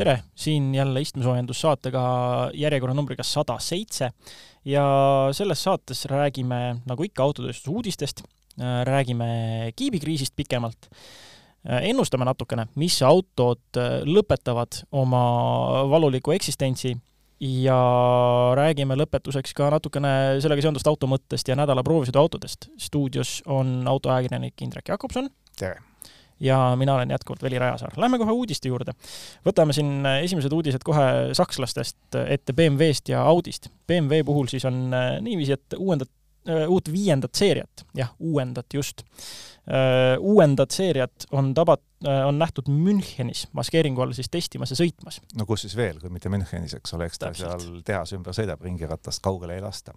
tere, siin jälle istmesoojendussaatega järjekorranumbriga sada seitse ja selles saates räägime, nagu ikka, autotööstuse uudistest, räägime kiibikriisist pikemalt, ennustame natukene, mis autod lõpetavad oma valuliku eksistentsi ja räägime lõpetuseks ka natukene sellega seonduvast automõttest ja nädala proovisõiduautodest. stuudios on autoajakirjanik Indrek Jakobson. tere! Ja mina olen jätkuvalt Veli Rajasaar. Lähme kohe uudiste juurde. võtame siin esimesed uudised kohe sakslastest ette BMW-st ja Audist. BMW puhul siis on äh, niiviisi, et uuendat-, äh, uut viiendat seeriat, jah, uuendat just, äh, uuendat seeriat on tabat-, on nähtud Münchenis maskeeringu all siis testimas ja sõitmas. no kus siis veel, kui mitte Münchenis, eks ole, eks ta Täpselt. seal tehase ümber sõidab, ringiratast kaugele ei lasta.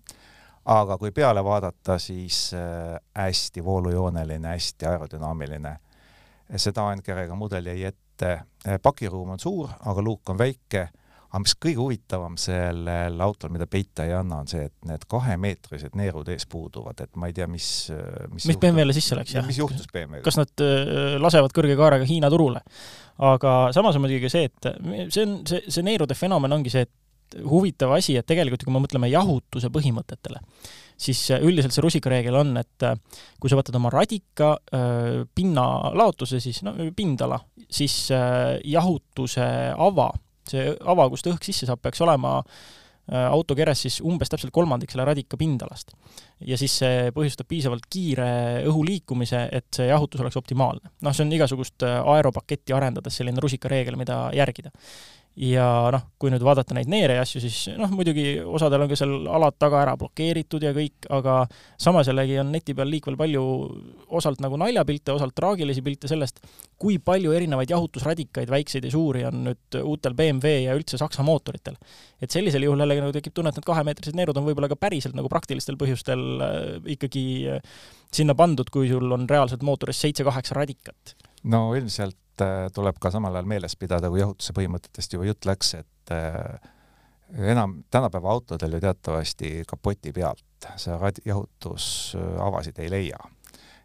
aga kui peale vaadata, siis hästi voolujooneline, hästi aerodünaamiline seda Aenkerega mudel jäi ette, pakiruum on suur, aga luuk on väike, aga mis kõige huvitavam sellel autol, mida peita ei anna, on see, et need kahemeetrised neerud ees puuduvad, et ma ei tea, mis mis, mis BMW-le sisse läks, jah? mis juhtus BMW-ga? kas nad äh, lasevad kõrge kaarega Hiina turule? aga samas on muidugi see, et see on, see, see neerude fenomen ongi see, et huvitav asi, et tegelikult kui me mõtleme jahutuse põhimõtetele, siis üldiselt see rusikareegel on, et äh, kui sa võtad oma radika äh, pinnalaotuse, siis no pindala, siis äh, jahutuse ava, see ava, kust õhk sisse saab, peaks olema auto keres siis umbes täpselt kolmandik selle radika pindalast. ja siis see põhjustab piisavalt kiire õhu liikumise, et see jahutus oleks optimaalne. noh, see on igasugust aeropaketti arendades selline rusikareegel, mida järgida ja noh, kui nüüd vaadata neid neere ja asju, siis noh, muidugi osadel on ka seal alad taga ära blokeeritud ja kõik, aga samas jällegi on neti peal liikvel palju osalt nagu naljapilte, osalt traagilisi pilte sellest, kui palju erinevaid jahutusradikaid, väikseid ja suuri, on nüüd uutel BMW ja üldse Saksa mootoritel. et sellisel juhul jällegi nagu tekib tunne, et need kahemeetrised neerud on võib-olla ka päriselt nagu praktilistel põhjustel äh, ikkagi äh, sinna pandud, kui sul on reaalselt mootoris seitse-kaheksa radikat. no ilmselt tuleb ka samal ajal meeles pidada, kui jahutuse põhimõtetest juba jutt läks, et äh, enam tänapäeva autodel ju teatavasti kapoti pealt see jahutusavasid ei leia.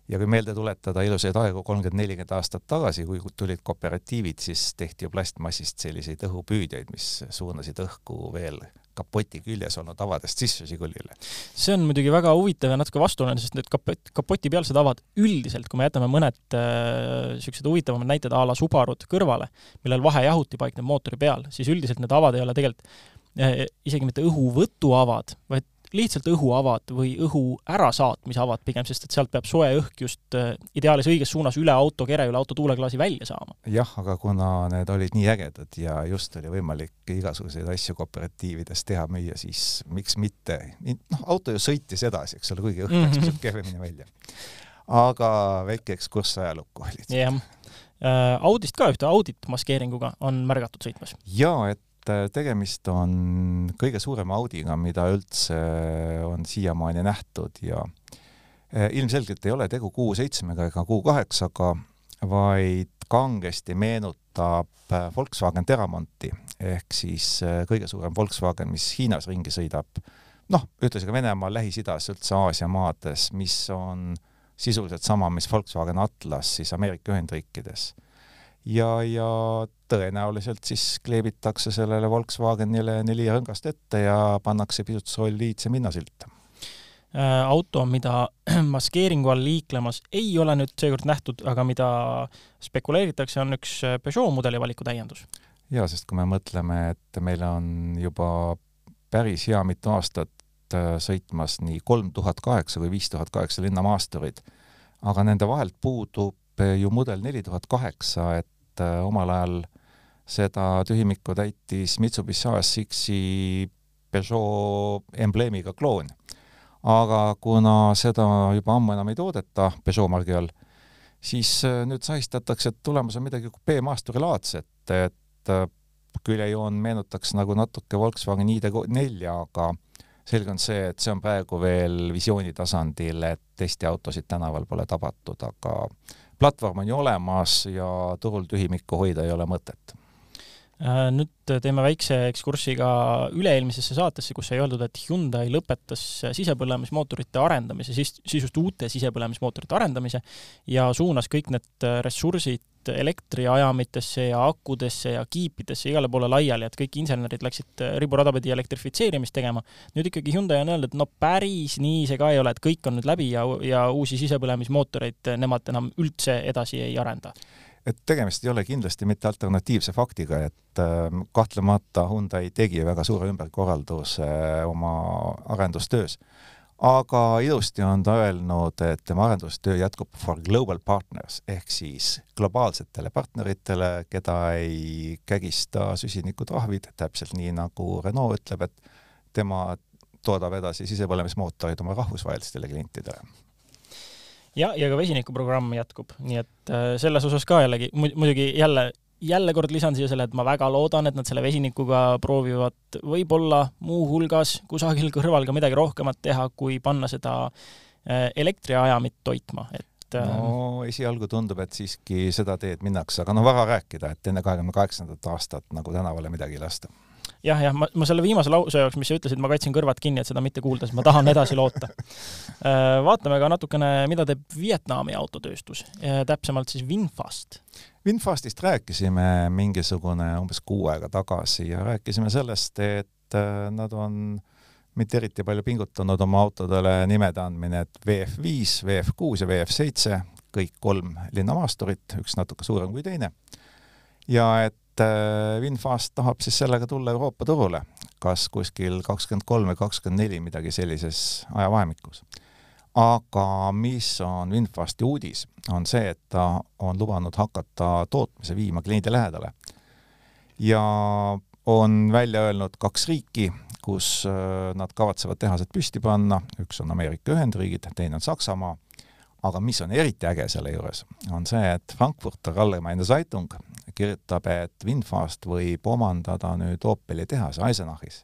ja kui meelde tuletada ilusaid aegu kolmkümmend, nelikümmend aastat tagasi, kui tulid kooperatiivid, siis tehti ju plastmassist selliseid õhupüüdjaid, mis suunasid õhku veel kapoti küljes olnud avadest sisse Žigulile. see on muidugi väga huvitav ja natuke vastuoluline, sest need kapot, kapotipealsed avad üldiselt, kui me jätame mõned niisugused äh, huvitavamad näited a la Subarud kõrvale, millel vahejahuti paikneb mootori peal, siis üldiselt need avad ei ole tegelikult äh, isegi mitte õhuvõtuavad, vaid lihtsalt õhuavad või õhu ärasaatmise avad pigem, sest et sealt peab soe õhk just äh, ideaalis õiges suunas üle auto kere, üle auto tuuleklaasi välja saama. jah, aga kuna need olid nii ägedad ja just oli võimalik igasuguseid asju kooperatiivides teha, müüa, siis miks mitte, noh, auto ju sõitis edasi, eks ole, kuigi õhk läks mm -hmm. pisut kehvemini välja. aga väike ekskurss ajalukku oli. jah. Äh, Audist ka ühte audit maskeeringuga on märgatud sõitmas. jaa, et et tegemist on kõige suurema Audiga, mida üldse on siiamaani nähtud ja eh, ilmselgelt ei ole tegu Q7-ga ega Q8-ga, vaid kangesti meenutab eh, Volkswagen Teramonti ehk siis kõige suurem Volkswagen, mis Hiinas ringi sõidab, noh, ühtlasi ka Venemaal, Lähis-Idas, üldse Aasia maades, mis on sisuliselt sama, mis Volkswagen Atlas siis Ameerika Ühendriikides ja, ja tõenäoliselt siis kleebitakse sellele Volkswagenile neli rõngast ette ja pannakse pisut soliidsem hinnasilt äh, auto, mida maskeeringu all liiklemas ei ole nüüd seekord nähtud, aga mida spekuleeritakse, on üks Peugeot mudeli valiku täiendus. jaa, sest kui me mõtleme, et meil on juba päris hea mitu aastat äh, sõitmas nii kolm tuhat kaheksa kui viis tuhat kaheksa linnamaasturid, aga nende vahelt puudub ju mudel neli tuhat kaheksa, et äh, omal ajal seda tühimikku täitis Mitsubishi ASX-i Peugeot embleemiga kloon. aga kuna seda juba ammu enam ei toodeta Peugeot margi all, siis äh, nüüd sahistatakse, et tulemas on midagi B-maasturilaadset, et äh, küljejoon meenutaks nagu natuke Volkswagen ID4, aga selge on see, et see on praegu veel visiooni tasandil, et testiautosid tänaval pole tabatud, aga platvorm on ju olemas ja turul tühimikku hoida ei ole mõtet. Äh, nüüd teeme väikse ekskursi ka üle-eelmisesse saatesse, kus sai öeldud, et Hyundai lõpetas sisepõlemismootorite arendamise, siis sisust uute sisepõlemismootorite arendamise ja suunas kõik need ressursid elektriajamitesse ja akudesse ja kiipidesse igale poole laiali, et kõik insenerid läksid riburada pidi elektrifitseerimist tegema. nüüd ikkagi Hyundai on öelnud, et no päris nii see ka ei ole, et kõik on nüüd läbi ja, ja uusi sisepõlemismootoreid nemad enam üldse edasi ei arenda et tegemist ei ole kindlasti mitte alternatiivse faktiga, et ähm, kahtlemata Hyundai tegi väga suure ümberkorralduse äh, oma arendustöös. aga ilusti on ta öelnud, et tema arendustöö jätkub for global partners ehk siis globaalsetele partneritele, keda ei kägista süsinikutrahvid, täpselt nii nagu Renault ütleb, et tema toodab edasi sisepõlemismootoreid oma rahvusvahelistele klientidele ja, ja ka vesinikuprogramm jätkub, nii et äh, selles osas ka jällegi muidugi jälle, jälle kord lisan siia selle, et ma väga loodan, et nad selle vesinikuga proovivad võib-olla muuhulgas kusagil kõrval ka midagi rohkemat teha, kui panna seda äh, elektriajamit toitma, et äh, no esialgu tundub, et siiski seda teed minnakse, aga no vara rääkida, et enne kahekümne kaheksandat aastat nagu tänavale midagi lasta jah, jah, ma, ma selle viimase lause jaoks, mis sa ütlesid, ma kaitsin kõrvad kinni, et seda mitte kuulda, sest ma tahan edasi loota. Äh, vaatame ka natukene, mida teeb Vietnami autotööstus, täpsemalt siis Winfast. Winfastist rääkisime mingisugune umbes kuu aega tagasi ja rääkisime sellest, et äh, nad on mitte eriti palju pingutanud oma autodele nimede andmine, et VF5, VF6 ja VF7, kõik kolm linnamaasturit, üks natuke suurem kui teine. ja et Winfast äh, tahab siis sellega tulla Euroopa turule, kas kuskil kakskümmend kolm või kakskümmend neli, midagi sellises ajavahemikus. aga mis on Winfasti uudis, on see, et ta on lubanud hakata tootmise viima kliendi lähedale. ja on välja öelnud kaks riiki, kus äh, nad kavatsevad tehased püsti panna, üks on Ameerika Ühendriigid, teine on Saksamaa aga mis on eriti äge selle juures, on see, et Frankfurter Allgemeine Zeitung kirjutab, et Winfast võib omandada nüüd Opeli tehase Eisenachis,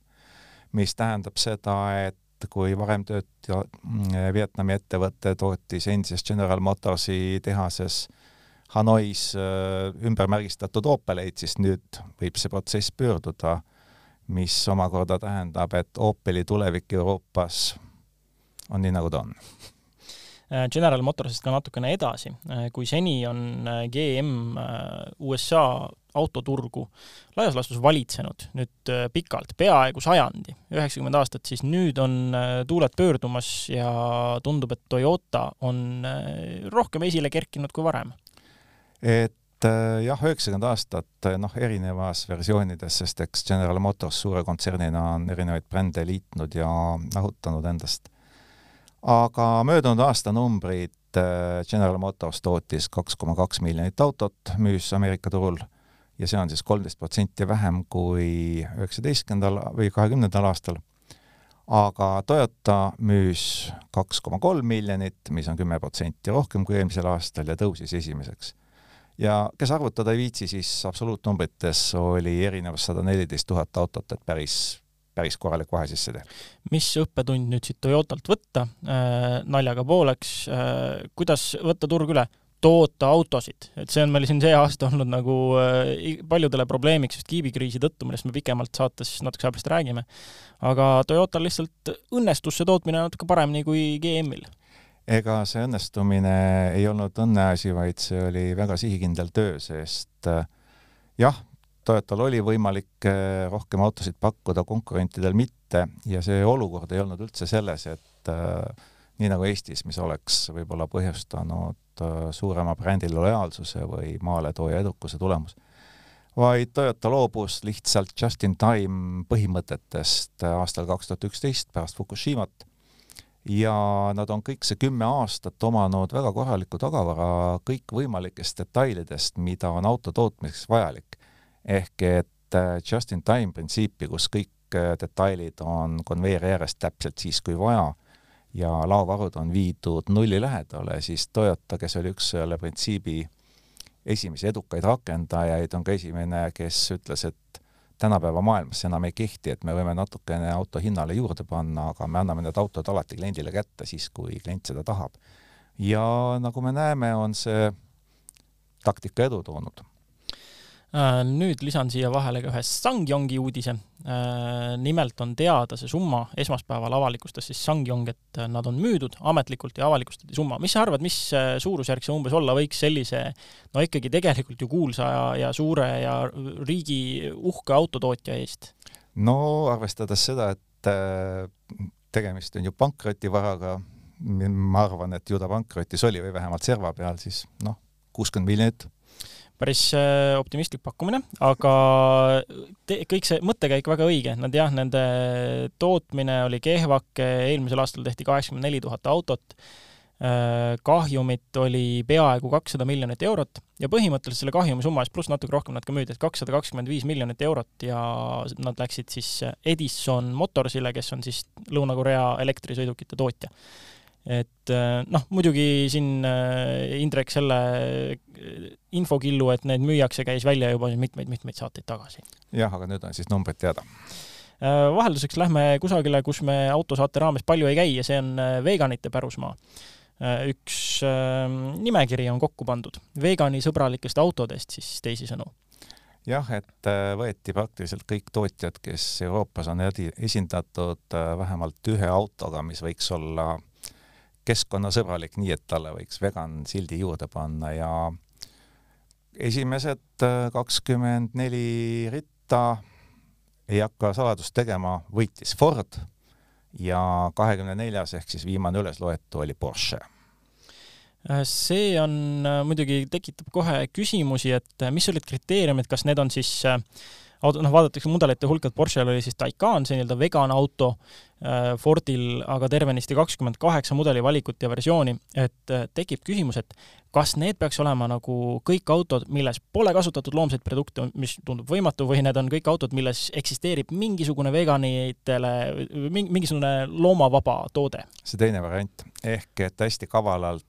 mis tähendab seda, et kui varem tööta Vietnami ettevõte tootis endises General Motorsi tehases Hanois äh, ümbermärgistatud Opeleid, siis nüüd võib see protsess pöörduda, mis omakorda tähendab, et Opeli tulevik Euroopas on nii, nagu ta on General Motorsist ka natukene edasi, äh, kui seni on äh, GM USA autoturgu laias laastus valitsenud nüüd pikalt, peaaegu sajandi, üheksakümmend aastat, siis nüüd on tuuled pöördumas ja tundub, et Toyota on rohkem esile kerkinud kui varem. et jah, üheksakümmend aastat noh, erinevas versioonides, sest eks General Motors suure kontsernina on erinevaid brände liitnud ja lahutanud endast aga möödunud aasta numbrid äh, General Motors tootis kaks koma kaks miljonit autot, müüs Ameerika turul ja see on siis kolmteist protsenti vähem kui üheksateistkümnendal või kahekümnendal aastal. aga Toyota müüs kaks koma kolm miljonit, mis on kümme protsenti rohkem kui eelmisel aastal ja tõusis esimeseks. ja kes arvutada ei viitsi, siis absoluutnumbrites oli erinevus sada neliteist tuhat autot, et päris päris korralik vahe sisse teha. mis õppetund nüüd siit Toyotalt võtta äh,, naljaga pooleks äh,, kuidas võtta turg üle? toota autosid, et see on meil siin see aasta olnud nagu äh, paljudele probleemiks just kiibikriisi tõttu, millest me pikemalt saates natuke aja pärast räägime. aga Toyotal lihtsalt õnnestus see tootmine natuke paremini kui GM-il ega see õnnestumine ei olnud õnneasi, vaid see oli väga sihikindel töö, sest jah, Toyotal oli võimalik eh, rohkem autosid pakkuda, konkurentidel mitte ja see olukord ei olnud üldse selles, et äh, nii nagu Eestis, mis oleks võib-olla põhjustanud äh, suurema brändi lojaalsuse või maaletooja edukuse tulemus, vaid Toyota loobus lihtsalt just-in-time põhimõtetest aastal kaks tuhat üksteist pärast Fukushimat. Ja nad on kõik see kümme aastat omanud väga korralikku tagavara kõikvõimalikest detailidest, mida on auto tootmiseks vajalik ehk et äh, just-in-time printsiipi, kus kõik äh, detailid on konveieri ääres täpselt siis, kui vaja ja laovarud on viidud nulli lähedale, siis Toyota, kes oli üks selle printsiibi esimesi edukaid rakendajaid, on ka esimene, kes ütles, et tänapäeva maailmas see enam ei kehti, et me võime natukene auto hinnale juurde panna, aga me anname need autod alati kliendile kätte siis, kui klient seda tahab. ja nagu me näeme, on see taktika edu toonud nüüd lisan siia vahele ka ühe Sangyongi uudise. Äh, nimelt on teada see summa, esmaspäeval avalikustas siis Sangyong, et nad on müüdud ametlikult ja avalikustati summa. mis sa arvad, mis äh, suurusjärk see umbes olla võiks sellise no ikkagi tegelikult ju kuulsa ja, ja suure ja riigi uhke autotootja eest? no arvestades seda, et tegemist on ju pankrotivaraga, ma arvan, et ju ta pankrotis oli või vähemalt serva peal, siis noh, kuuskümmend miljonit päris äh, optimistlik pakkumine, aga te, kõik see mõttekäik väga õige, nad jah, nende tootmine oli kehvake, eelmisel aastal tehti kaheksakümmend neli tuhat autot, äh, kahjumit oli peaaegu kakssada miljonit eurot ja põhimõtteliselt selle kahjumi summa eest, pluss natuke rohkem nad ka müüdi, et kakssada kakskümmend viis miljonit eurot ja nad läksid siis Edison Motorsile, kes on siis Lõuna-Korea elektrisõidukite tootja et äh, noh, muidugi siin äh, Indrek selle äh, infokillu, et need müüakse, käis välja juba mitmeid-mitmeid saateid tagasi. jah, aga nüüd on siis numbrid teada. vahelduseks lähme kusagile, kus me autosaate raames palju ei käi ja see on veganite pärusmaa. üks nimekiri on kokku pandud veganisõbralikest autodest siis teisisõnu jah, et võeti praktiliselt kõik tootjad, kes Euroopas on esindatud vähemalt ühe autoga, mis võiks olla keskkonnasõbralik, nii et talle võiks vegan sildi juurde panna ja esimesed äh, kakskümmend neli ritta, ei hakka saladust tegema, võitis Ford ja kahekümne neljas ehk siis viimane ülesloetu oli Porsche. Äh, see on äh, muidugi, tekitab kohe küsimusi, et mis olid kriteeriumid, kas need on siis auto, noh, vaadatakse mudelite hulka, et Porsche'l oli siis Taycan, see nii-öelda vegan auto, äh, Fordil aga tervenisti kakskümmend kaheksa mudeli valikut ja versiooni, et äh, tekib küsimus, et kas need peaks olema nagu kõik autod, milles pole kasutatud loomseid produkte, mis tundub võimatu, või need on kõik autod, milles eksisteerib mingisugune veganitele, mingisugune loomavaba toode? see teine variant, ehk et hästi kavalalt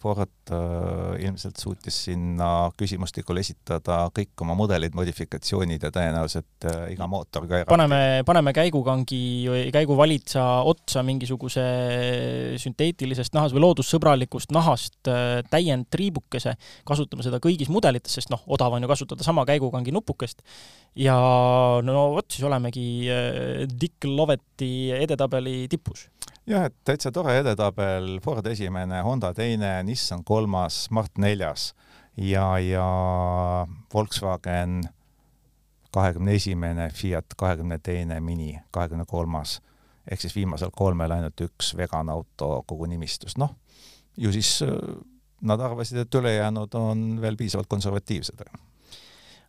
Ford äh, ilmselt suutis sinna küsimustikule esitada kõik oma mudelid, modifikatsioonid ja tõenäoliselt äh, iga mootor ka eraldi. paneme, paneme käigukangi või käiguvalitsa otsa mingisuguse sünteetilisest nahast või loodussõbralikust nahast äh, täiendtriibukese, kasutame seda kõigis mudelites, sest noh, odav on ju kasutada sama käigukangi nupukest. Ja no vot, siis olemegi Dick Loveti edetabeli tipus jah, et täitsa tore edetabel, Ford esimene, Honda teine, Nissan kolmas, Mart neljas ja, ja Volkswagen kahekümne esimene, Fiat kahekümne teine, Mini kahekümne kolmas. Ehk siis viimasel kolmel ainult üks vegan auto kogu nimistust, noh, ju siis äh, nad arvasid, et ülejäänud on veel piisavalt konservatiivsed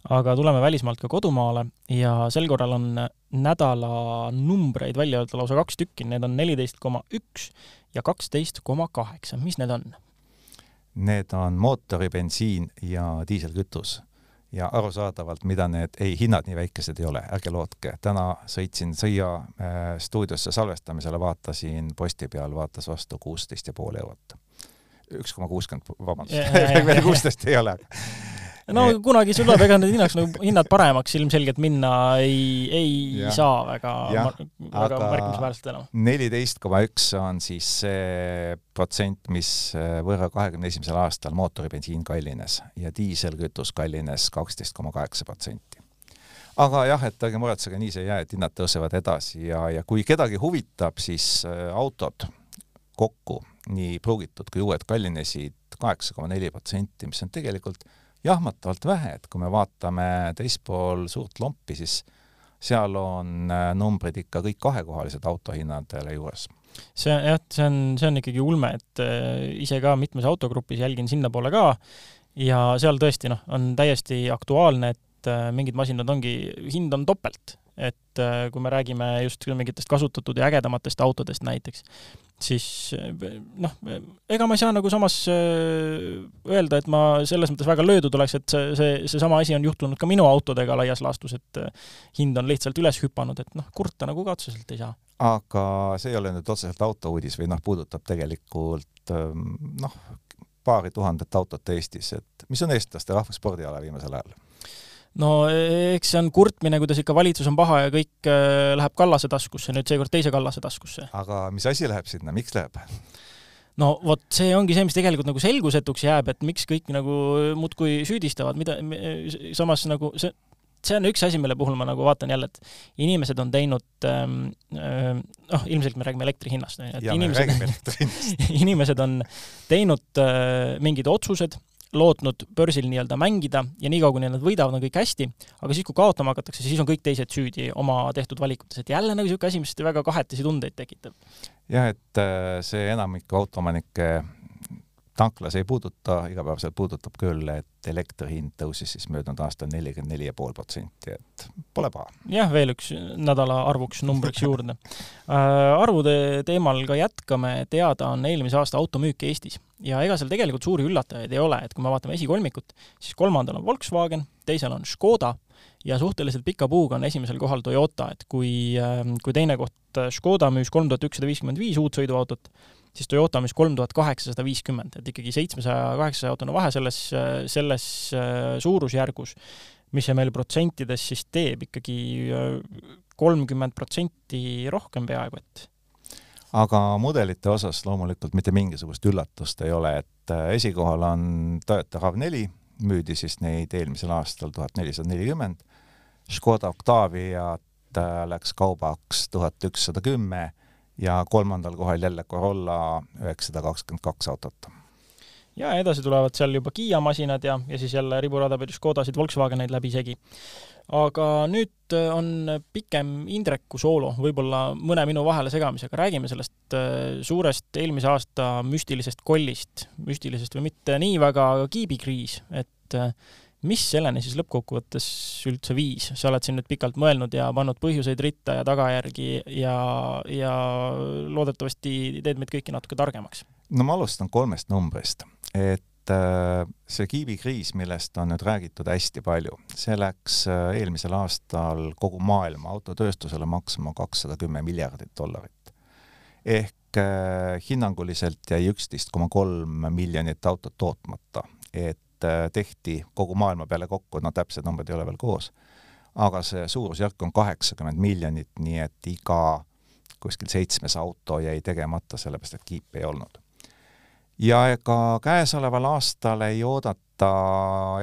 aga tuleme välismaalt ka kodumaale ja sel korral on nädala numbreid välja öelda lausa kaks tükki, need on neliteist koma üks ja kaksteist koma kaheksa, mis need on? Need on mootoribensiin ja diiselkütus. Ja arusaadavalt, mida need, ei, hinnad nii väikesed ei ole, ärge lootke. täna sõitsin Sõia äh, stuudiosse salvestamisele, vaatasin posti peal, vaatas vastu kuusteist ja pool eurot. üks koma kuuskümmend, vabandust, kuusteist ei ole no kunagi sul tuleb, ega need hinnaks nagu hinnad paremaks ilmselgelt minna ei, ei ja. saa väga, väga märkimisväärselt enam. neliteist koma üks on siis see protsent, mis äh, võrra kahekümne esimesel aastal mootoribensiin kallines ja diiselkütus kallines kaksteist koma kaheksa protsenti aga jah, et ärge muretsege, nii see ei jää, et hinnad tõusevad edasi ja, ja kui kedagi huvitab, siis äh, autod kokku, nii pruugitud kui uued, kallinesid kaheksa koma neli protsenti, mis on tegelikult jahmatavalt vähe, et kui me vaatame teispool suurt lompi, siis seal on äh, numbrid ikka kõik kahekohalised autohinnadele juures. see jah, see on, see on ikkagi ulme, et äh, ise ka mitmes autogrupis jälgin sinnapoole ka ja seal tõesti noh, on täiesti aktuaalne, et äh, mingid masinad ongi, hind on topelt et kui me räägime just mingitest kasutatud ja ägedamatest autodest näiteks, siis noh, ega ma ei saa nagu samas äh, öelda, et ma selles mõttes väga löödud oleks, et see, see, seesama asi on juhtunud ka minu autodega laias laastus, et äh, hind on lihtsalt üles hüpanud, et noh, kurta nagu ka otseselt ei saa. aga see ei ole nüüd otseselt autouudis või noh, puudutab tegelikult ähm, noh, paari tuhandet autot Eestis, et mis on eestlaste rahvusspordiala viimasel ajal? No eks see on kurtmine, kuidas ikka valitsus on paha ja kõik äh, läheb Kallase taskusse, nüüd seekord teise Kallase taskusse. aga mis asi läheb sinna, miks läheb? no vot, see ongi see, mis tegelikult nagu selgusetuks jääb, et miks kõik nagu muudkui süüdistavad, mida, samas nagu see, see on üks asi, mille puhul ma nagu vaatan jälle, et inimesed on teinud ähm, noh, ilmselt me räägime elektri hinnast, on ju, et inimesed, inimesed on teinud äh, mingid otsused lootnud börsil nii-öelda mängida ja niikaua, kuni nad võidavad, on kõik hästi, aga siis, kui kaotama hakatakse, siis on kõik teised süüdi oma tehtud valikutes, et jälle nagu niisugune asi, mis väga kahetisi tundeid tekitab. jah, et äh, see enamiku autoomanike tanklas ei puuduta, igapäevaselt puudutab küll, et elektri hind tõusis siis möödunud aastal nelikümmend neli ja pool protsenti, et pole paha. jah, veel üks nädala arvuks numbriks juurde äh,. arvude teemal ka jätkame, teada on eelmise aasta automüük Eestis ja ega seal tegelikult suuri üllatajaid ei ole, et kui me vaatame esikolmikut, siis kolmandal on Volkswagen, teisel on Škoda ja suhteliselt pika puuga on esimesel kohal Toyota, et kui, äh, kui teine koht Škoda müüs kolm tuhat ükssada viiskümmend viis uut sõiduautot, siis Toyota müüs kolm tuhat kaheksasada viiskümmend, et ikkagi seitsmesaja, kaheksasaja autone vahe selles, selles äh, suurusjärgus, mis see meil protsentides siis teeb ikkagi äh, kolmkümmend protsenti rohkem peaaegu, et aga mudelite osas loomulikult mitte mingisugust üllatust ei ole, et äh, esikohal on Toyota RAV4, müüdi siis neid eelmisel aastal tuhat nelisada nelikümmend, Škoda Octaviat läks kaubaks tuhat ükssada kümme ja kolmandal kohal jälle Corolla üheksasada kakskümmend kaks autot. ja edasi tulevad seal juba Kiia masinad ja, ja siis jälle riburada pidi Škodasid, Volkswageneid läbisegi. aga nüüd äh, on pikem Indreku soolo, võib-olla mõne minu vahelesegamisega, räägime sellest äh, suurest eelmise aasta müstilisest kollist, müstilisest või mitte nii väga, aga kiibikriis, et äh, mis selleni siis lõppkokkuvõttes üldse viis, sa oled siin nüüd pikalt mõelnud ja pannud põhjuseid ritta ja tagajärgi ja, ja loodetavasti teed meid kõiki natuke targemaks. no ma alustan kolmest numbrist, et äh, see kiibikriis, millest on nüüd räägitud hästi palju, see läks äh, eelmisel aastal kogu maailma autotööstusele maksma kakssada kümme miljardit dollarit. ehk äh, hinnanguliselt jäi üksteist koma kolm miljonit autot tootmata, et tehti kogu maailma peale kokku, no täpsed numbrid ei ole veel koos, aga see suurusjärk on kaheksakümmend miljonit, nii et iga kuskil seitsmes auto jäi tegemata, sellepärast et kiipi ei olnud. ja ega käesoleval aastal ei oodata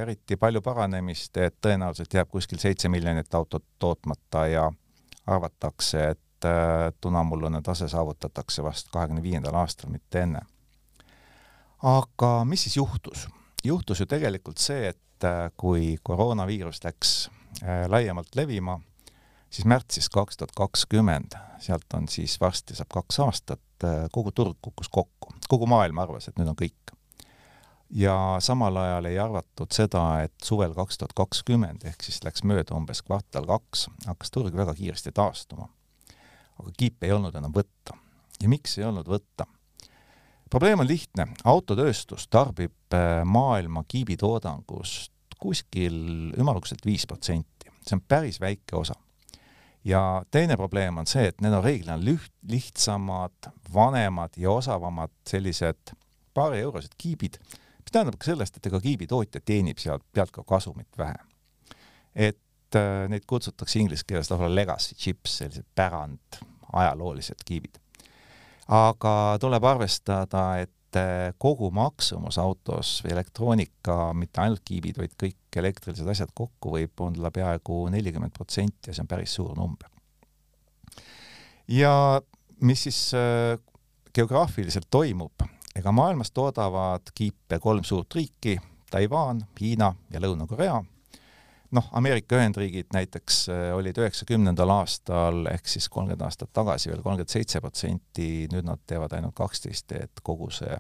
eriti palju paranemist, et tõenäoliselt jääb kuskil seitse miljonit autot tootmata ja arvatakse, et äh, tunamullune tase saavutatakse vast kahekümne viiendal aastal, mitte enne. aga mis siis juhtus? Juhtus ju tegelikult see, et äh, kui koroonaviirus läks äh, laiemalt levima, siis märtsis kaks tuhat kakskümmend, sealt on siis varsti saab kaks aastat, äh, kogu turg kukkus kokku, kogu maailm arvas, et nüüd on kõik. ja samal ajal ei arvatud seda, et suvel kaks tuhat kakskümmend, ehk siis läks mööda umbes kvartal kaks, hakkas turg väga kiiresti taastuma. aga kiipe ei olnud enam võtta. ja miks ei olnud võtta? Probleem on lihtne, autotööstus tarbib äh, maailma kiibitoodangust kuskil ümmarguselt viis protsenti, see on päris väike osa. ja teine probleem on see, et need on reeglina lüht-, lihtsamad, vanemad ja osavamad sellised paarieurosed kiibid, mis tähendab ka sellest, et ega kiibitootja teenib sealt pealt ka kasumit vähe. et äh, neid kutsutakse inglise keeles lausa legacy chips, sellised pärand, ajaloolised kiibid aga tuleb arvestada, et eh, kogu maksumus autos või elektroonika, mitte ainult kiibid, vaid kõik elektrilised asjad kokku võib olla peaaegu nelikümmend protsenti ja see on päris suur number. ja mis siis äh, geograafiliselt toimub, ega maailmas toodavad kiipe kolm suurt riiki, Taiwan, Hiina ja Lõuna-Korea noh, Ameerika Ühendriigid näiteks äh, olid üheksakümnendal aastal ehk siis kolmkümmend aastat tagasi veel kolmkümmend seitse protsenti, nüüd nad teevad ainult kaksteist, et kogu see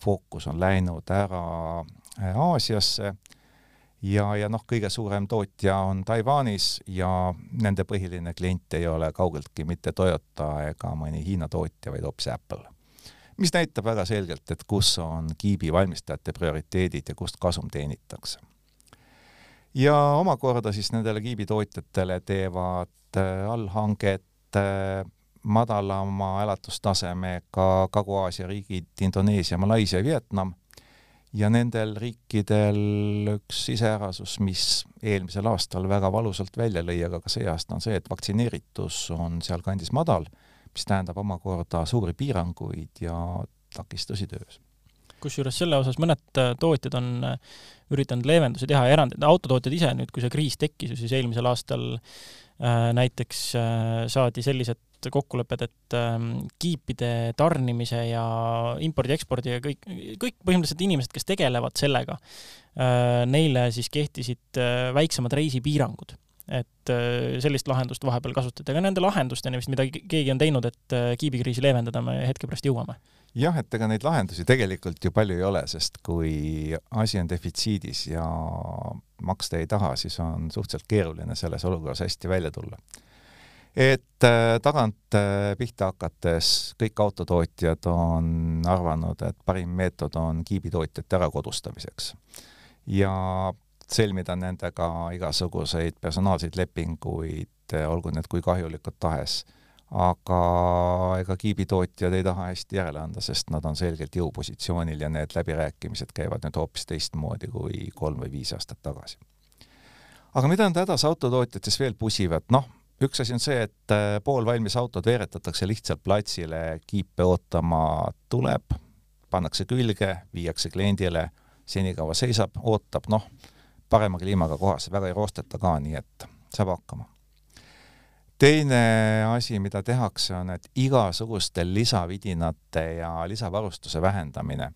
fookus on läinud ära äh, Aasiasse ja, ja noh, kõige suurem tootja on Taiwanis ja nende põhiline klient ei ole kaugeltki mitte Toyota ega mõni Hiina tootja, vaid hoopis Apple. mis näitab väga selgelt, et kus on kiibi valmistajate prioriteedid ja kust kasum teenitakse ja omakorda siis nendele kiibitootjatele teevad äh, allhanget äh, madalama elatustasemega Kagu-Aasia riigid Indoneesia, Malaisia ja Vietnam ja nendel riikidel üks iseärasus, mis eelmisel aastal väga valusalt välja lõi, aga ka see aasta on see, et vaktsineeritus on sealkandis madal, mis tähendab omakorda suuri piiranguid ja takistusi töös. Kusjuures selle osas mõned tootjad on üritanud leevendusi teha ja erandid, autotootjad ise nüüd, kui see kriis tekkis ju siis eelmisel aastal äh, näiteks äh, saadi sellised kokkulepped, et äh, kiipide tarnimise ja impordi-ekspordi ja kõik, kõik põhimõtteliselt inimesed, kes tegelevad sellega äh,, neile siis kehtisid äh, väiksemad reisipiirangud. Et äh, sellist lahendust vahepeal kasutati, aga nende lahendusteni vist, mida keegi on teinud, et äh, kiibikriisi leevendada, me hetke pärast jõuame. Jah, et ega neid lahendusi tegelikult ju palju ei ole, sest kui asi on defitsiidis ja maksta ei taha, siis on suhteliselt keeruline selles olukorras hästi välja tulla. et äh, tagant pihta hakates kõik autotootjad on arvanud, et parim meetod on kiibitootjate ärakodustamiseks. ja sõlmida nendega igasuguseid personaalseid lepinguid, olgu need kui kahjulikud tahes. Aga ega kiibitootjad ei taha hästi järele anda, sest nad on selgelt jõupositsioonil ja need läbirääkimised käivad nüüd hoopis teistmoodi kui kolm või viis aastat tagasi. aga mida nad hädas autotootjad siis veel pusivad, noh, üks asi on see, et äh, poolvalmis autod veeretatakse lihtsalt platsile, kiipe ootama tuleb, pannakse külge, viiakse kliendile, senikaua seisab, ootab, noh parema kliimaga kohas, väga ei roosteta ka, nii et saab hakkama. Teine asi, mida tehakse, on, et igasuguste lisavidinate ja lisavarustuse vähendamine,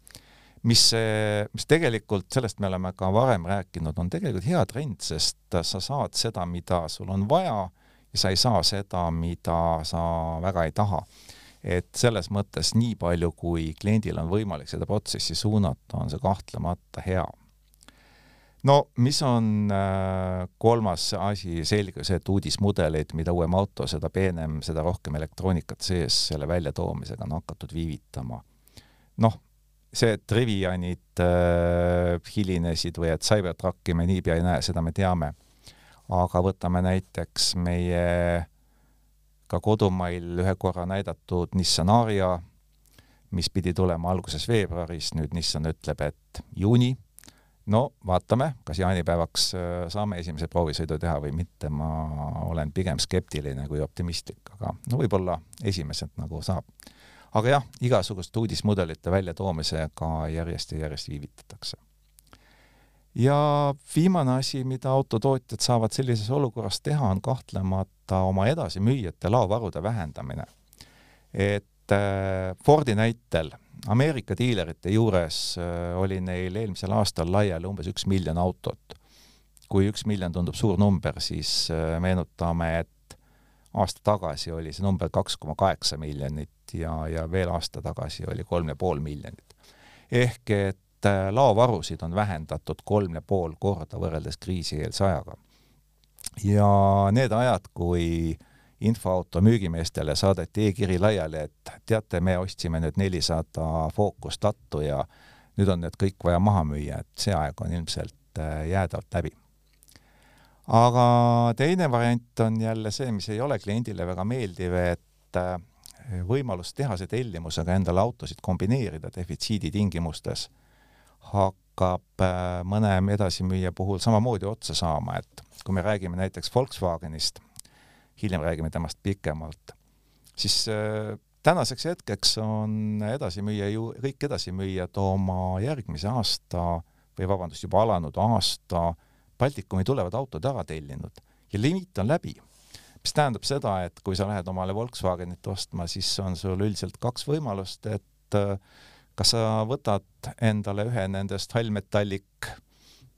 mis, mis tegelikult, sellest me oleme ka varem rääkinud, on tegelikult hea trend, sest sa saad seda, mida sul on vaja ja sa ei saa seda, mida sa väga ei taha. Et selles mõttes nii palju, kui kliendil on võimalik seda protsessi suunata, on see kahtlemata hea no mis on äh, kolmas asi, selge see, et uudismudeleid, mida uuem auto, seda peenem, seda rohkem elektroonikat sees, selle väljatoomisega on hakatud viivitama. noh, see, et Rivianid äh, hilinesid või et Cybertrucki me niipea ei näe, seda me teame. aga võtame näiteks meie ka kodumail ühe korra näidatud Nissan Aria, mis pidi tulema alguses veebruaris, nüüd Nissan ütleb, et juuni no vaatame, kas jaanipäevaks äh, saame esimese proovisõidu teha või mitte, ma olen pigem skeptiline kui optimistlik, aga no võib-olla esimesed nagu saab. aga jah, igasuguste uudismudelite väljatoomisega järjest ja järjest viivitatakse. ja viimane asi, mida autotootjad saavad sellises olukorras teha, on kahtlemata oma edasimüüjate laovarude vähendamine. et äh, Fordi näitel Ameerika diilerite juures äh, oli neil eelmisel aastal laiali umbes üks miljon autot. kui üks miljon tundub suur number, siis äh, meenutame, et aasta tagasi oli see number kaks koma kaheksa miljonit ja, ja veel aasta tagasi oli kolm ja pool miljonit. ehk et äh, laovarusid on vähendatud kolm ja pool korda võrreldes kriisieelse ajaga. ja need ajad, kui äh, infoauto müügimeestele saadeti e-kiri laiali, et teate, me ostsime nüüd nelisada Focus Tattu ja nüüd on need kõik vaja maha müüa, et see aeg on ilmselt äh, jäädavalt läbi. aga teine variant on jälle see, mis ei ole kliendile väga meeldiv, et äh, võimalus tehase tellimusega endale autosid kombineerida defitsiidi tingimustes hakkab äh, mõne edasimüüja puhul samamoodi otsa saama, et kui me räägime näiteks Volkswagenist, hiljem räägime temast pikemalt, siis äh, tänaseks hetkeks on edasimüüja ju, kõik edasimüüjad oma järgmise aasta või vabandust, juba alanud aasta Baltikumi tulevad autod ära tellinud ja limiit on läbi. mis tähendab seda, et kui sa lähed omale Volkswagenit ostma, siis on sul üldiselt kaks võimalust, et äh, kas sa võtad endale ühe nendest hallmetallik,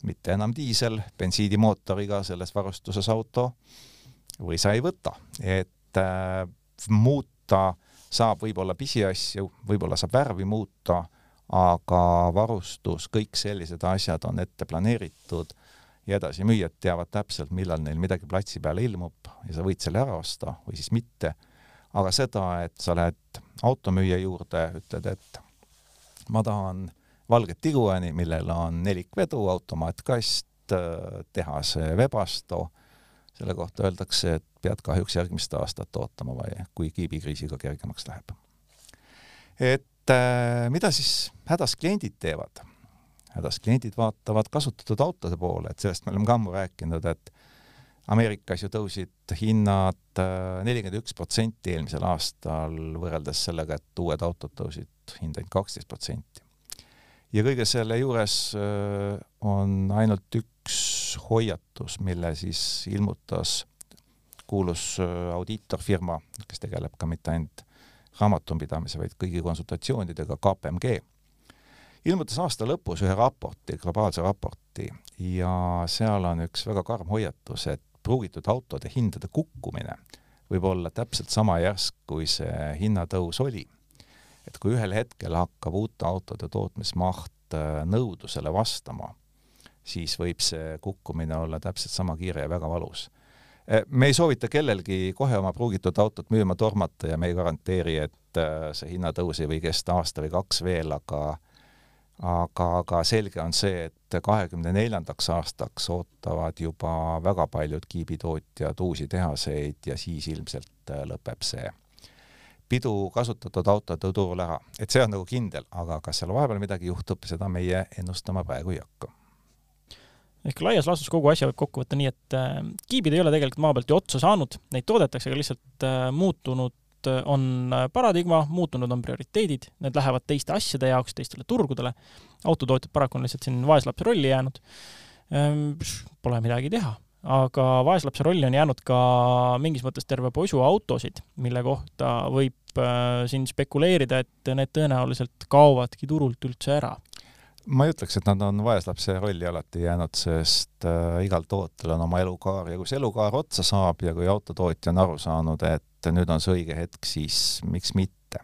mitte enam diisel, bensiinimootoriga selles varustuses auto või sa ei võta, et äh, muuta saab võib-olla pisiasju, võib-olla saab värvi muuta, aga varustus, kõik sellised asjad on ette planeeritud ja edasimüüjad teavad täpselt, millal neil midagi platsi peale ilmub ja sa võid selle ära osta või siis mitte. aga seda, et sa lähed automüüja juurde, ütled, et ma tahan valget Tiguani, millel on nelikvedu, automaatkast, äh, tehase Webasto selle kohta öeldakse, et pead kahjuks järgmist aastat ootama või kui kiibikriisiga kergemaks läheb. et äh, mida siis hädas kliendid teevad? hädas kliendid vaatavad kasutatud autode poole, et sellest me oleme ka ammu rääkinud, et Ameerikas ju tõusid hinnad äh, nelikümmend üks protsenti eelmisel aastal võrreldes sellega, et uued autod tõusid hinda ainult kaksteist protsenti. ja kõige selle juures äh, on ainult üks hoiatus, mille siis ilmutas kuulus äh, audiitorfirma, kes tegeleb ka mitte ainult raamatupidamise, vaid kõigi konsultatsioonidega, KPMG ilmutas aasta lõpus ühe raporti, globaalse raporti ja seal on üks väga karm hoiatus, et pruugitud autode hindade kukkumine võib olla täpselt sama järsk, kui see hinnatõus oli. et kui ühel hetkel hakkab uute autode tootmismaht äh, nõudlusele vastama, siis võib see kukkumine olla täpselt sama kiire ja väga valus. Äh, me ei soovita kellelgi kohe oma pruugitud autot müüma tormata ja me ei garanteeri, et äh, see hinnatõus ei või kesta aasta või kaks veel, aga aga, aga selge on see, et kahekümne neljandaks aastaks ootavad juba väga paljud kiibitootjad uusi tehaseid ja siis ilmselt äh, lõpeb see pidu kasutatud autode turul ära. et see on nagu kindel, aga kas seal vahepeal midagi juhtub, seda meie ennustama praegu ei hakka ehk laias laastus kogu asja võib kokku võtta nii, et äh, kiibid ei ole tegelikult maa pealt ju otsa saanud, neid toodetakse, aga lihtsalt äh, muutunud Äh, on paradigma, muutunud on prioriteedid, need lähevad teiste asjade jaoks, teistele turgudele. autotootjad paraku on lihtsalt siin vaeslapse rolli jäänud. Ehm, pole midagi teha, aga vaeslapse rolli on jäänud ka mingis mõttes terve posu autosid, mille kohta võib siin spekuleerida, et need tõenäoliselt kaovadki turult üldse ära ma ei ütleks, et nad on vaeslapse rolli alati jäänud, sest äh, igal tootel on oma elukaar ja kui see elukaar otsa saab ja kui autotootja on aru saanud, et nüüd on see õige hetk, siis miks mitte.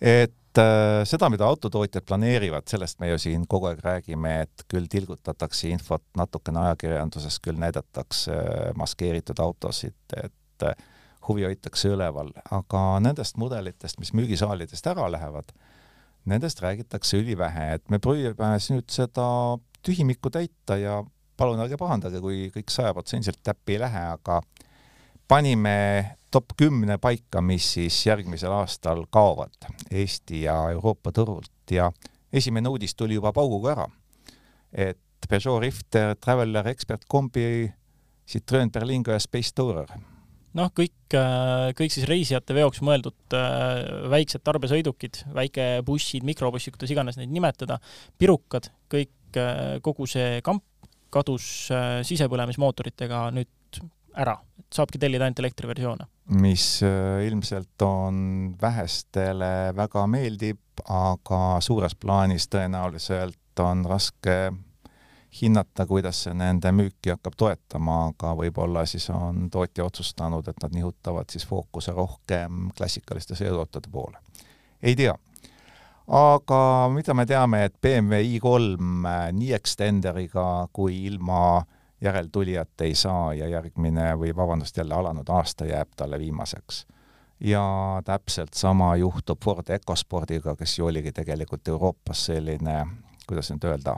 et äh, seda, mida autotootjad planeerivad, sellest me ju siin kogu aeg räägime, et küll tilgutatakse infot natukene ajakirjanduses, küll näidatakse äh, maskeeritud autosid, et äh, huvi hoitakse üleval, aga nendest mudelitest, mis müügisaalidest ära lähevad, nendest räägitakse ülivähe, et me proovime nüüd seda tühimikku täita ja palun ärge pahandage, kui kõik sajaprotsendiliselt täppi ei lähe, aga panime top kümne paika, mis siis järgmisel aastal kaovad Eesti ja Euroopa turult ja esimene uudis tuli juba pauguga ära. et Peugeot Rifter, Traveller, Expert kombi, Citroen Berlingo ja Space Tourer. Noh, kõik, äh, kõik siis reisijate veoks mõeldud äh, väiksed tarbesõidukid, väikebussid, mikrobussid, kuidas iganes neid nimetada, pirukad, kõik, äh, kogu see kamp kadus sisepõlemismootoritega nüüd ära, saabki tellida ainult elektriversioone. mis ilmselt on vähestele väga meeldib, aga suures plaanis tõenäoliselt on raske hinnata, kuidas see nende müüki hakkab toetama, aga võib-olla siis on tootja otsustanud, et nad nihutavad siis fookuse rohkem klassikaliste sõiduautode poole. ei tea. aga mida me teame, et BMW i3 äh, nii Extenderiga kui ilma järeltulijat ei saa ja järgmine või vabandust, jälle alanud aasta jääb talle viimaseks. ja täpselt sama juhtub Ford EcoSpordiga, kes ju oligi tegelikult Euroopas selline, kuidas nüüd öelda,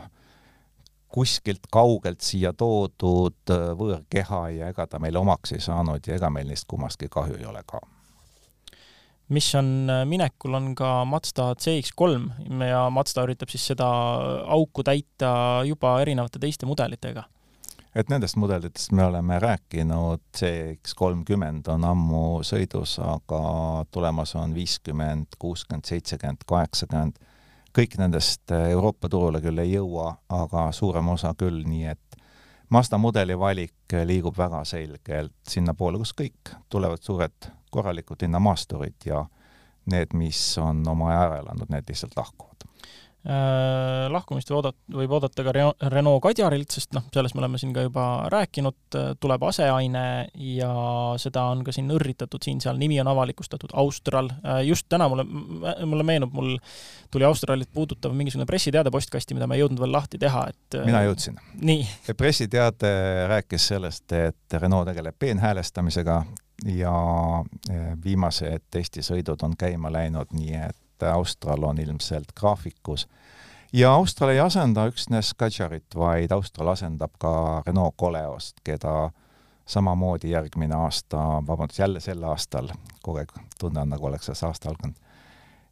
kuskilt kaugelt siia toodud äh, võõrkeha ja ega ta meile omaks ei saanud ja ega meil neist kummastki kahju ei ole ka mis on äh, minekul, on ka Mazda CX-3 ja Mazda üritab siis seda auku täita juba erinevate teiste mudelitega et nendest mudelitest me oleme rääkinud, CX kolmkümmend on ammu sõidus, aga tulemas on viiskümmend, kuuskümmend, seitsekümmend, kaheksakümmend. Kõik nendest Euroopa turule küll ei jõua, aga suurem osa küll, nii et Mazda mudeli valik liigub väga selgelt sinnapoole, kus kõik tulevad suured korralikud linnamaasturid ja need, mis on oma aja ära elanud, need lihtsalt lahkuvad. Äh, lahkumist võib oodata, võib oodata ka Renault Kadjarilt, sest noh, sellest me oleme siin ka juba rääkinud, tuleb aseaine ja seda on ka siin õrritatud siin-seal, nimi on avalikustatud, Austral, äh, just täna mulle, mulle meenub, mul tuli Australit puudutav mingisugune pressiteade postkasti, mida ma ei jõudnud veel lahti teha, et äh, mina jõudsin. nii. pressiteade rääkis sellest, et Renault tegeleb peenhäälestamisega ja viimased testisõidud on käima läinud, nii et et Austral on ilmselt graafikus. ja Austral ei asenda üksnes Kadžarit, vaid Austral asendab ka Renault Coleost, keda samamoodi järgmine aasta, vabandust, jälle sel aastal, kogu aeg tunne on, nagu oleks see aasta alganud,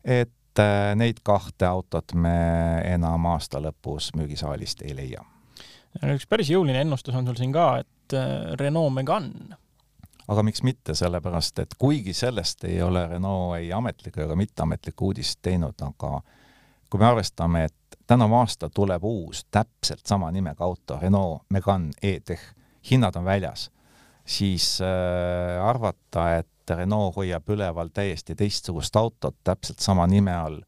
et äh, neid kahte autot me enam aasta lõpus müügisaalist ei leia. üks päris jõuline ennustus on sul siin ka, et Renault Megane aga miks mitte, sellepärast et kuigi sellest ei ole Renault ei ametlikku ega mitteametlikku uudist teinud, aga kui me arvestame, et tänavu aasta tuleb uus täpselt sama nimega auto, Renault Megane E-Tech, hinnad on väljas, siis äh, arvata, et Renault hoiab üleval täiesti teistsugust autot täpselt sama nime all,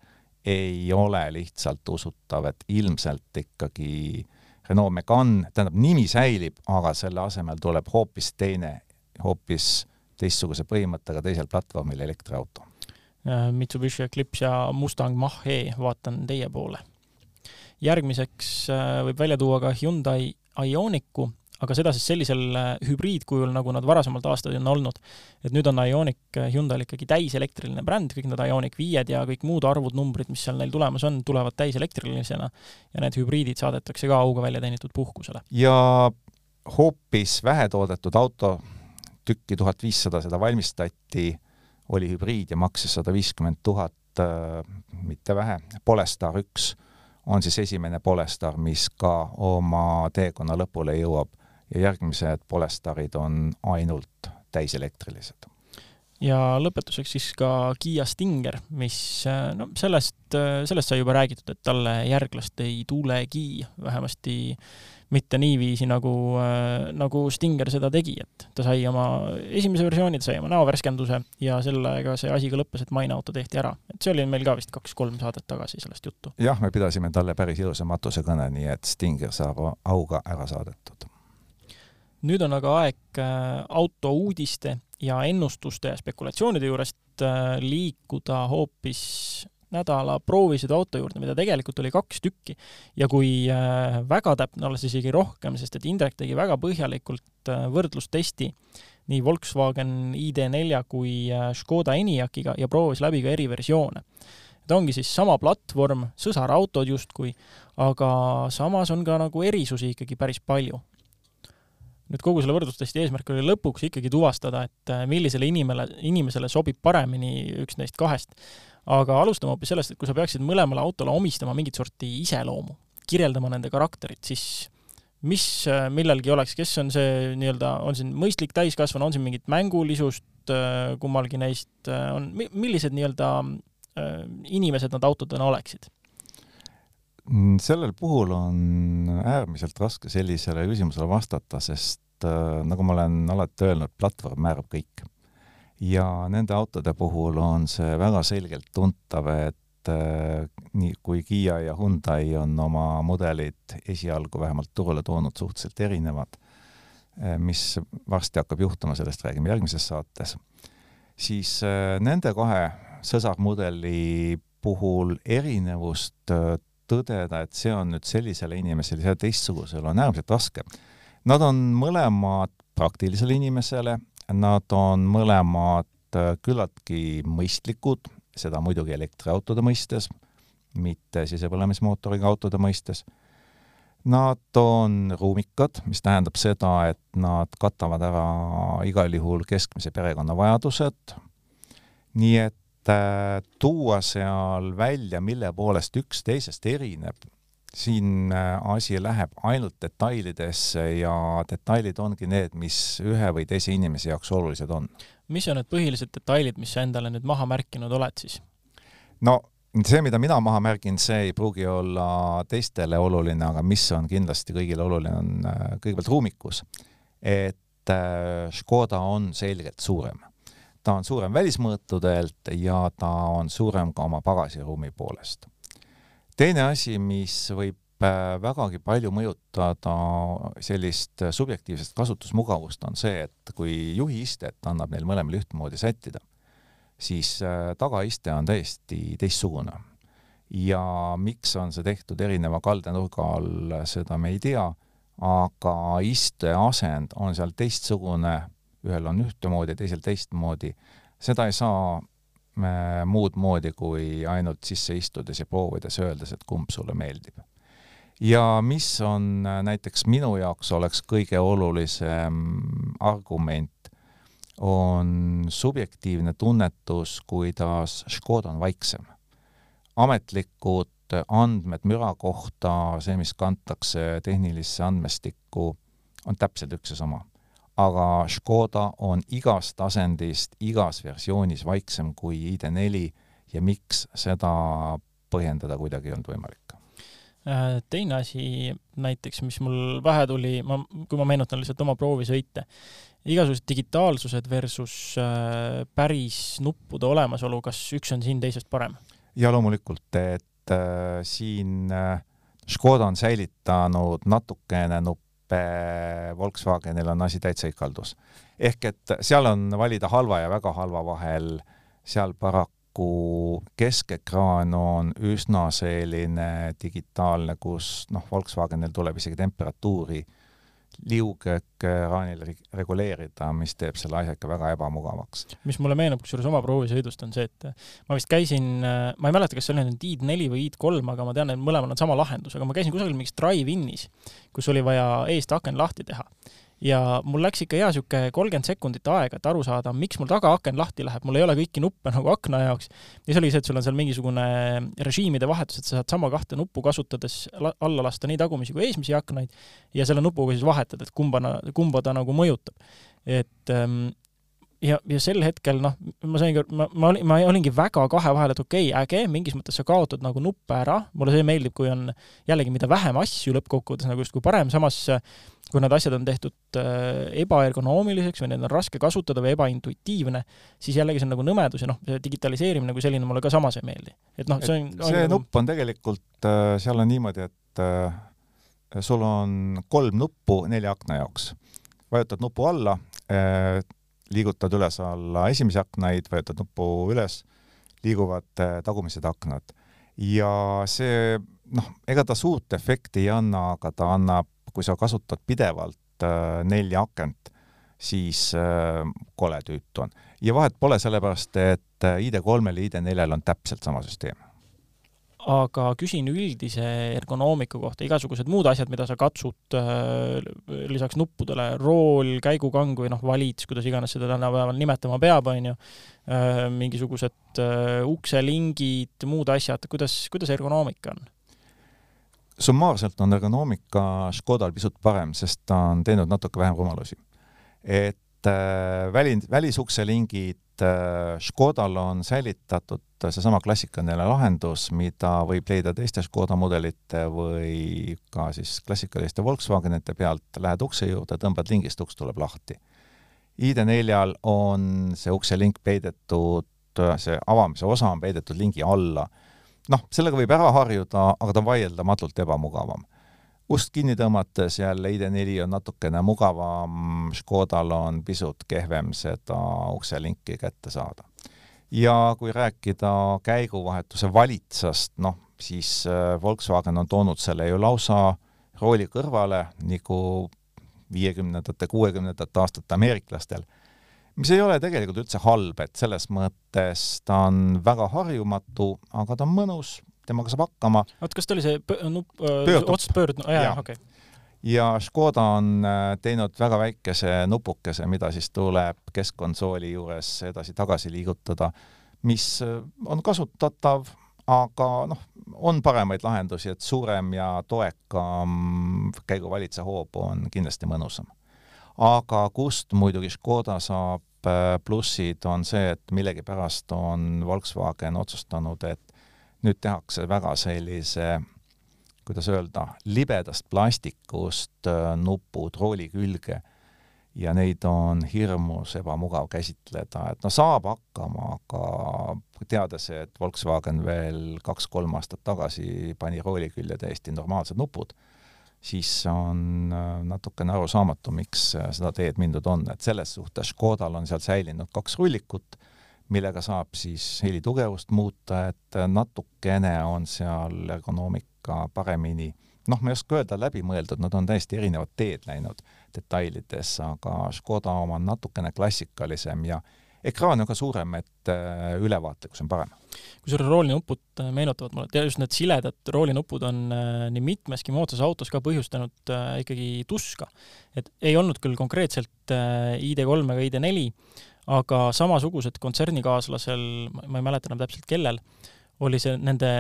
ei ole lihtsalt usutav, et ilmselt ikkagi Renault Megane, tähendab, nimi säilib, aga selle asemel tuleb hoopis teine hoopis teistsuguse põhimõttega teisel platvormil elektriauto. Äh, Mitsubishi Eclipse ja Mustang Mach-E, vaatan teie poole. järgmiseks äh, võib välja tuua ka Hyundai Ioniqu, aga seda siis sellisel äh, hübriidkujul, nagu nad varasemalt aastaid on olnud. et nüüd on Ioniq Hyundai'l ikkagi täiselektriline bränd, kõik need Ioniq viied ja kõik muud arvud, numbrid, mis seal neil tulemas on, tulevad täiselektrilisena ja need hübriidid saadetakse ka auga välja teenitud puhkusele. ja hoopis vähetoodetud auto tükki, tuhat viissada seda valmistati, oli hübriid ja maksis sada viiskümmend tuhat, äh, mitte vähe, Polestar üks on siis esimene Polestar, mis ka oma teekonna lõpule jõuab. Ja järgmised Polestarid on ainult täiselektrilised. Ja lõpetuseks siis ka Kiia Stinger, mis äh, no sellest, äh, sellest sai juba räägitud, et talle järglast ei tulegi, vähemasti mitte niiviisi, nagu, äh, nagu Stinger seda tegi, et ta sai oma esimese versiooni, ta sai oma näovärskenduse ja sellega see asi ka lõppes, et maine auto tehti ära. et see oli meil ka vist kaks-kolm saadet tagasi sellest juttu. jah, me pidasime talle päris ilusa matusekõne, nii et Stinger saab auga ära saadetud. nüüd on aga aeg äh, auto uudiste ja ennustuste ja spekulatsioonide juurest äh, liikuda hoopis nädala proovisõiduauto juurde, mida tegelikult oli kaks tükki. ja kui äh, väga täpne olla, siis isegi rohkem, sest et Indrek tegi väga põhjalikult äh, võrdlustesti nii Volkswagen ID4 kui äh, Škoda Enyaq'iga ja proovis läbi ka eri versioone. ta ongi siis sama platvorm, sõsarautod justkui, aga samas on ka nagu erisusi ikkagi päris palju nüüd kogu selle võrdlustesti eesmärk oli lõpuks ikkagi tuvastada, et millisele inimele, inimesele sobib paremini üks neist kahest aga alustame hoopis sellest, et kui sa peaksid mõlemale autole omistama mingit sorti iseloomu, kirjeldama nende karakterit, siis mis äh, millelgi oleks, kes on see nii-öelda, on siin mõistlik täiskasvanu, on siin mingit mängulisust äh, kummalgi neist, äh, on, millised nii-öelda inimesed nad autodena oleksid? Mm, sellel puhul on äärmiselt raske sellisele küsimusele vastata, sest nagu ma olen alati öelnud, platvorm määrab kõik ja nende autode puhul on see väga selgelt tuntav, et äh, nii kui Kiia ja Hyundai on oma mudelid esialgu vähemalt turule toonud suhteliselt erinevad äh,, mis varsti hakkab juhtuma, sellest räägime järgmises saates, siis äh, nende kahe sõsarmudeli puhul erinevust äh, tõdeda, et see on nüüd sellisele inimesele ja teistsugusele, on äärmiselt raske. Nad on mõlemad praktilisele inimesele Nad on mõlemad äh, küllaltki mõistlikud, seda muidugi elektriautode mõistes, mitte sisepõlemismootoriga autode mõistes. Nad on ruumikad, mis tähendab seda, et nad katavad ära igal juhul keskmise perekonna vajadused, nii et äh, tuua seal välja, mille poolest üks teisest erineb, siin äh, asi läheb ainult detailidesse ja detailid ongi need, mis ühe või teise inimese jaoks olulised on. mis on need põhilised detailid, mis sa endale nüüd maha märkinud oled siis? no see, mida mina maha märgin, see ei pruugi olla teistele oluline, aga mis on kindlasti kõigile oluline, on äh, kõigepealt ruumikus. et äh, Škoda on selgelt suurem. ta on suurem välismõõtudelt ja ta on suurem ka oma pagasiruumi poolest teine asi, mis võib äh, vägagi palju mõjutada sellist subjektiivset kasutusmugavust, on see, et kui juhiistet annab neil mõlemal ühtmoodi sättida, siis äh, tagaiste on täiesti teistsugune. ja miks on see tehtud erineva kaldenurga all, seda me ei tea, aga isteasend on seal teistsugune, ühel on ühtemoodi, teisel teistmoodi, seda ei saa muud moodi kui ainult sisse istudes ja proovides, öeldes, et kumb sulle meeldib. ja mis on äh, näiteks minu jaoks oleks kõige olulisem argument, on subjektiivne tunnetus, kuidas Škoda on vaiksem. ametlikud andmed müra kohta, see, mis kantakse tehnilisse andmestikku, on täpselt üks ja sama. Aga Škoda on igast asendist igas versioonis vaiksem kui ID4 ja miks, seda põhjendada kuidagi ei olnud võimalik äh, teine asi näiteks, mis mul pähe tuli, ma, kui ma meenutan lihtsalt oma proovisõite, igasugused digitaalsused versus äh, päris nuppude olemasolu, kas üks on siin teisest parem? ja loomulikult, et äh, siin äh, Škoda on säilitanud natukene nuppe, Volkswagenil on asi täitsa ikaldus. ehk et seal on valida halva ja väga halva vahel, seal paraku keskekraan on üsna selline digitaalne, kus noh, Volkswagenil tuleb isegi temperatuuri äh, liugekraanil reguleerida, mis teeb selle asja ikka väga ebamugavaks. mis mulle meenub kusjuures oma proovisõidust, on see, et ma vist käisin, ma ei mäleta, kas see oli nüüd ID4 või ID3, aga ma tean, et mõlemal on sama lahendus, aga ma käisin kusagil mingis drive-in'is, kus oli vaja eest aken lahti teha ja mul läks ikka hea sihuke kolmkümmend sekundit aega, et aru saada, miks mul tagaaken lahti läheb, mul ei ole kõiki nuppe nagu akna jaoks. ja see oligi see, et sul on seal mingisugune režiimide vahetus, et sa saad sama kahte nuppu kasutades alla lasta nii tagumisi kui eesmisi aknaid ja selle nupuga siis vahetad, et kumba, kumba ta nagu mõjutab. et ähm, ja, ja sel hetkel noh, ma sain, ma, ma olin, ma olingi väga kahe vahel, et okei okay,, äge, mingis mõttes sa kaotad nagu nuppe ära, mulle see meeldib, kui on jällegi, mida vähem asju lõppkokkuvõttes nagu justkui parem, samas kui need asjad on tehtud äh, ebaergonoomiliseks või neid on raske kasutada või ebaintuitiivne, siis jällegi see on nagu nõmedus ja noh, see digitaliseerimine kui selline mulle ka samas ei meeldi. et noh, see on see on, nagu nupp on tegelikult, äh, seal on niimoodi, et äh, sul on kolm nuppu nelja akna jaoks. vajutad nupu alla, liigutad üles-alla esimesi aknaid, vajutad nupu üles, liiguvad tagumised aknad. ja see noh, ega ta suurt efekti ei anna, aga ta annab kui sa kasutad pidevalt äh, nelja akent, siis äh, kole tüütu on. ja vahet pole, sellepärast et äh, ID3-l ja ID4-l on täpselt sama süsteem aga küsin üldise ergonoomika kohta, igasugused muud asjad, mida sa katsud äh, lisaks nuppudele, rool, käigukang või noh, valits, kuidas iganes seda tänapäeval nimetama peab, on ju äh,, mingisugused äh, ukselingid, muud asjad, kuidas, kuidas ergonoomika on? summaarselt on ergonoomika Škodal pisut parem, sest ta on teinud natuke vähem rumalusi. et väli, välisukselingid äh, Škodal on säilitatud seesama klassikaline lahendus, mida võib leida teiste Škoda mudelite või ka siis klassikaliste Volkswagenite pealt, lähed ukse juurde, tõmbad lingist, uks tuleb lahti. ID4-l on see ukselink peidetud, see avamise osa on peidetud lingi alla noh, sellega võib ära harjuda, aga ta on vaieldamatult ebamugavam. Ust kinni tõmmates jälle ID4 on natukene mugavam, Škodal on pisut kehvem seda ukselinki kätte saada. ja kui rääkida käiguvahetuse valitsast, noh, siis äh, Volkswagen on toonud selle ju lausa rooli kõrvale, nagu viiekümnendate, kuuekümnendate aastate ameeriklastel mis ei ole tegelikult üldse halb, et selles mõttes ta on väga harjumatu, aga ta on mõnus, temaga saab hakkama. oot, kas ta oli see nupp äh,, otsast pöörd-, jaa, okei. Ja Škoda on äh, teinud väga väikese nupukese, mida siis tuleb keskkonsooli juures edasi-tagasi liigutada, mis äh, on kasutatav, aga noh, on paremaid lahendusi, et suurem ja toekam käiguvalitse hoob on kindlasti mõnusam. Aga kust muidugi Škoda saab äh, plussid, on see, et millegipärast on Volkswagen otsustanud, et nüüd tehakse väga sellise kuidas öelda, libedast plastikust äh, nupud rooli külge ja neid on hirmus ebamugav käsitleda, et no saab hakkama, aga teades, et Volkswagen veel kaks-kolm aastat tagasi pani rooli külje täiesti normaalsed nupud siis on äh, natukene arusaamatu, miks äh, seda teed mindud on, et selles suhtes Škodal on seal säilinud kaks rullikut, millega saab siis helitugevust muuta, et natukene on seal ergonoomika paremini noh, ma ei oska öelda läbimõeldud, nad on täiesti erinevad teed läinud detailides, aga Škoda oma on natukene klassikalisem ja ekraan on ka suurem, et äh, ülevaatlikkus on parem. kusjuures roolinupud äh, meenutavad mulle, just need siledad roolinupud on äh, nii mitmeski moodsas autos ka põhjustanud ikkagi tuska. et ei olnud küll konkreetselt ID3 ega ID4, aga samasugused kontsernikaaslasel, ma ei mäleta enam täpselt, kellel, oli see nende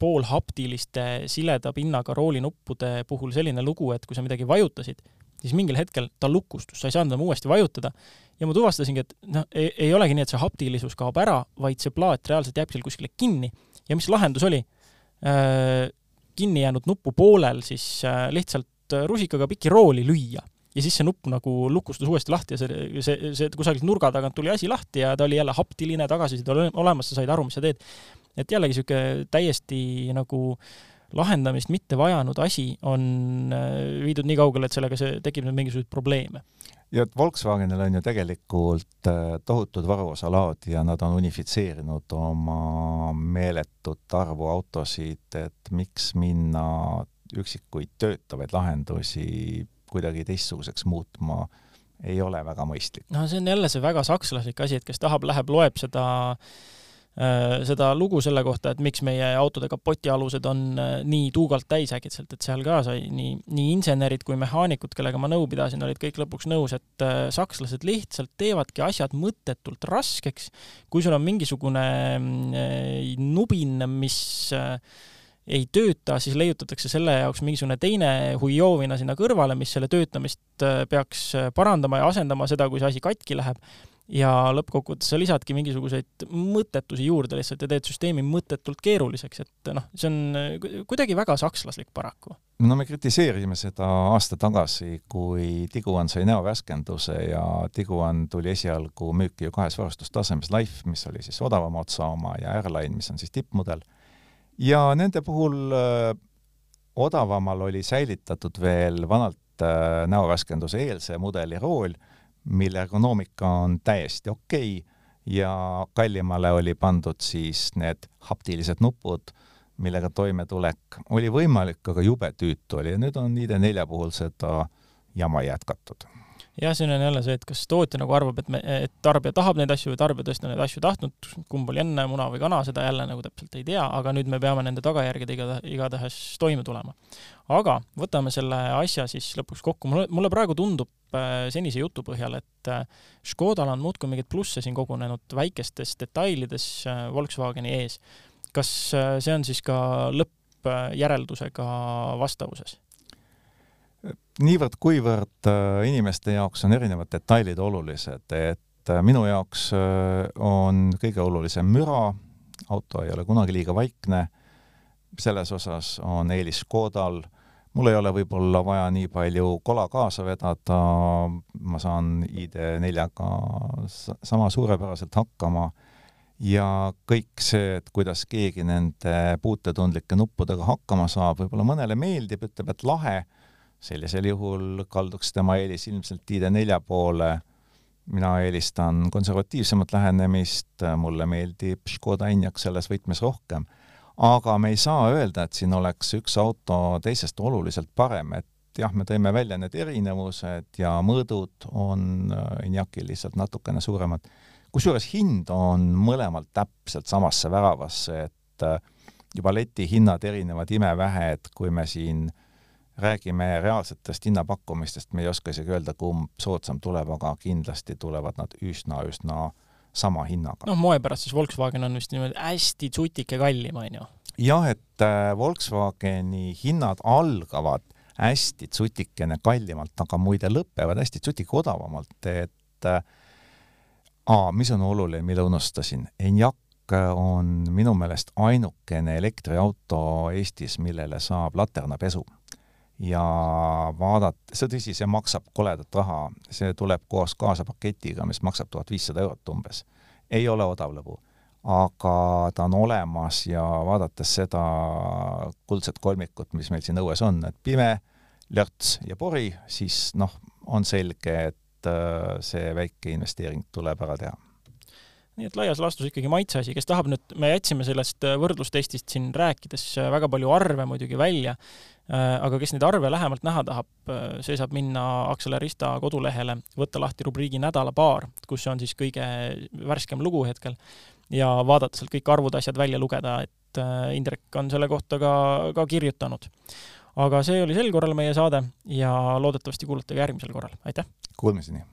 poolhaptiliste sileda pinnaga roolinuppude puhul selline lugu, et kui sa midagi vajutasid, siis mingil hetkel ta lukustus, sa ei saanud enam uuesti vajutada. Ja ma tuvastasingi, et noh, ei olegi nii, et see haptilisus kaob ära, vaid see plaat reaalselt jääb seal kuskile kinni. Ja mis lahendus oli? Äh, kinni jäänud nupu poolel siis äh, lihtsalt rusikaga piki rooli lüüa ja siis see nupp nagu lukustus uuesti lahti ja see, see, see kusagilt nurga tagant tuli asi lahti ja ta oli jälle haptiline, tagasiside oli olemas, sa said aru, mis sa teed. et jällegi niisugune täiesti nagu lahendamist mitte vajanud asi on viidud nii kaugele, et sellega see tekib nüüd mingisuguseid probleeme ja et Volkswagenil on ju tegelikult äh, tohutud varuosalaod ja nad on unifitseerinud oma meeletut arvu autosid, et miks minna üksikuid töötavaid lahendusi kuidagi teistsuguseks muutma, ei ole väga mõistlik. no see on jälle see väga sakslaslik asi, et kes tahab, läheb, loeb seda äh, Äh, seda lugu selle kohta, et miks meie autode kapotialused on äh, nii tuugalt täis äkitselt, et seal ka sai nii, nii insenerid kui mehaanikud, kellega ma nõu pidasin, olid kõik lõpuks nõus, et äh, sakslased lihtsalt teevadki asjad mõttetult raskeks. kui sul on mingisugune nubin, mis ei tööta, siis leiutatakse selle jaoks mingisugune teine huijoovina sinna kõrvale, mis selle töötamist peaks parandama ja asendama seda, kui see asi katki läheb ja lõppkokkuvõttes sa lisadki mingisuguseid mõttetusi juurde lihtsalt ja teed süsteemi mõttetult keeruliseks, et noh, see on kuidagi väga sakslaslik paraku. no me kritiseerisime seda aasta tagasi, kui Tiguan sai näovärskenduse ja Tiguan tuli esialgu müüki ju kahes varustustasemes, Life, mis oli siis odavama otsa oma, ja Airline, mis on siis tippmudel. Ja nende puhul öö, odavamal oli säilitatud veel vanalt näovärskenduse eelse mudeli rool mille ergonoomika on täiesti okei okay, ja kallimale oli pandud siis need haptilised nupud, millega toimetulek oli võimalik, aga jube tüütu oli. Ja nüüd on ID4 puhul seda jama jätkatud jah, siin on jälle see, et kas tootja nagu arvab, et me, et tarbija tahab neid asju või tarbija tõesti on neid asju tahtnud, kumb oli enne, muna või kana, seda jälle nagu täpselt ei tea, aga nüüd me peame nende tagajärgedega igatahes toime tulema. aga võtame selle asja siis lõpuks kokku, mulle, mulle praegu tundub äh, senise jutu põhjal, et äh, Škodal on muudkui mingeid plusse siin kogunenud väikestes detailides äh, Volkswageni ees. kas see on siis ka lõppjäreldusega vastavuses? Niivõrd-kuivõrd äh, inimeste jaoks on erinevad detailid olulised, et äh, minu jaoks äh, on kõige olulisem müra, auto ei ole kunagi liiga vaikne, selles osas on eelis Škodal, mul ei ole võib-olla vaja nii palju kola kaasa vedada, ma saan ID4-ga sama suurepäraselt hakkama. Ja kõik see, et kuidas keegi nende puutetundlike nuppudega hakkama saab, võib-olla mõnele meeldib, ütleb, et lahe sellisel juhul kalduks tema eelis ilmselt ID4 poole. mina eelistan konservatiivsemat lähenemist, mulle meeldib Škoda Enyaq selles võtmes rohkem. aga me ei saa öelda, et siin oleks üks auto teisest oluliselt parem, et jah, me tõime välja need erinevused ja mõõdud on Enyaqil lihtsalt natukene suuremad. kusjuures hind on mõlemalt täpselt samasse väravasse, et juba letihinnad erinevad imevähe, et kui me siin äh, räägime reaalsetest hinnapakkumistest, me ei oska isegi öelda, kumb soodsam tuleb, aga kindlasti tulevad nad üsna-üsna sama hinnaga. noh, moe pärast siis Volkswagen on vist niimoodi hästi tsutike kallim, on ju? jah, et äh, Volkswageni hinnad algavad hästi tsutikene kallimalt, aga muide lõpevad hästi tsutike odavamalt, et äh, aa, mis on oluline, mille unustasin, Enyaq on minu meelest ainukene elektriauto Eestis, millele saab laternapesu ja vaadata, see tõsi, see maksab koledat raha, see tuleb koos kaasapaketiga, mis maksab tuhat viissada eurot umbes. ei ole odav lõbu, aga ta on olemas ja vaadates seda kuldset kolmikut, mis meil siin õues on, et pime, lörts ja pori, siis noh, on selge, et äh, see väike investeering tuleb ära teha. Nii et laias laastus ikkagi maitse asi, kes tahab nüüd, me jätsime sellest võrdlustestist siin rääkides väga palju arve muidugi välja, Äh, aga kes neid arve lähemalt näha tahab, äh, see saab minna Accelerista kodulehele, võtta lahti rubriigi nädalapaar, kus on siis kõige värskem lugu hetkel, ja vaadata sealt kõik arvud, asjad välja lugeda, et äh, Indrek on selle kohta ka, ka kirjutanud. aga see oli sel korral meie saade ja loodetavasti kuulate ka järgmisel korral, aitäh! Kuulmiseni!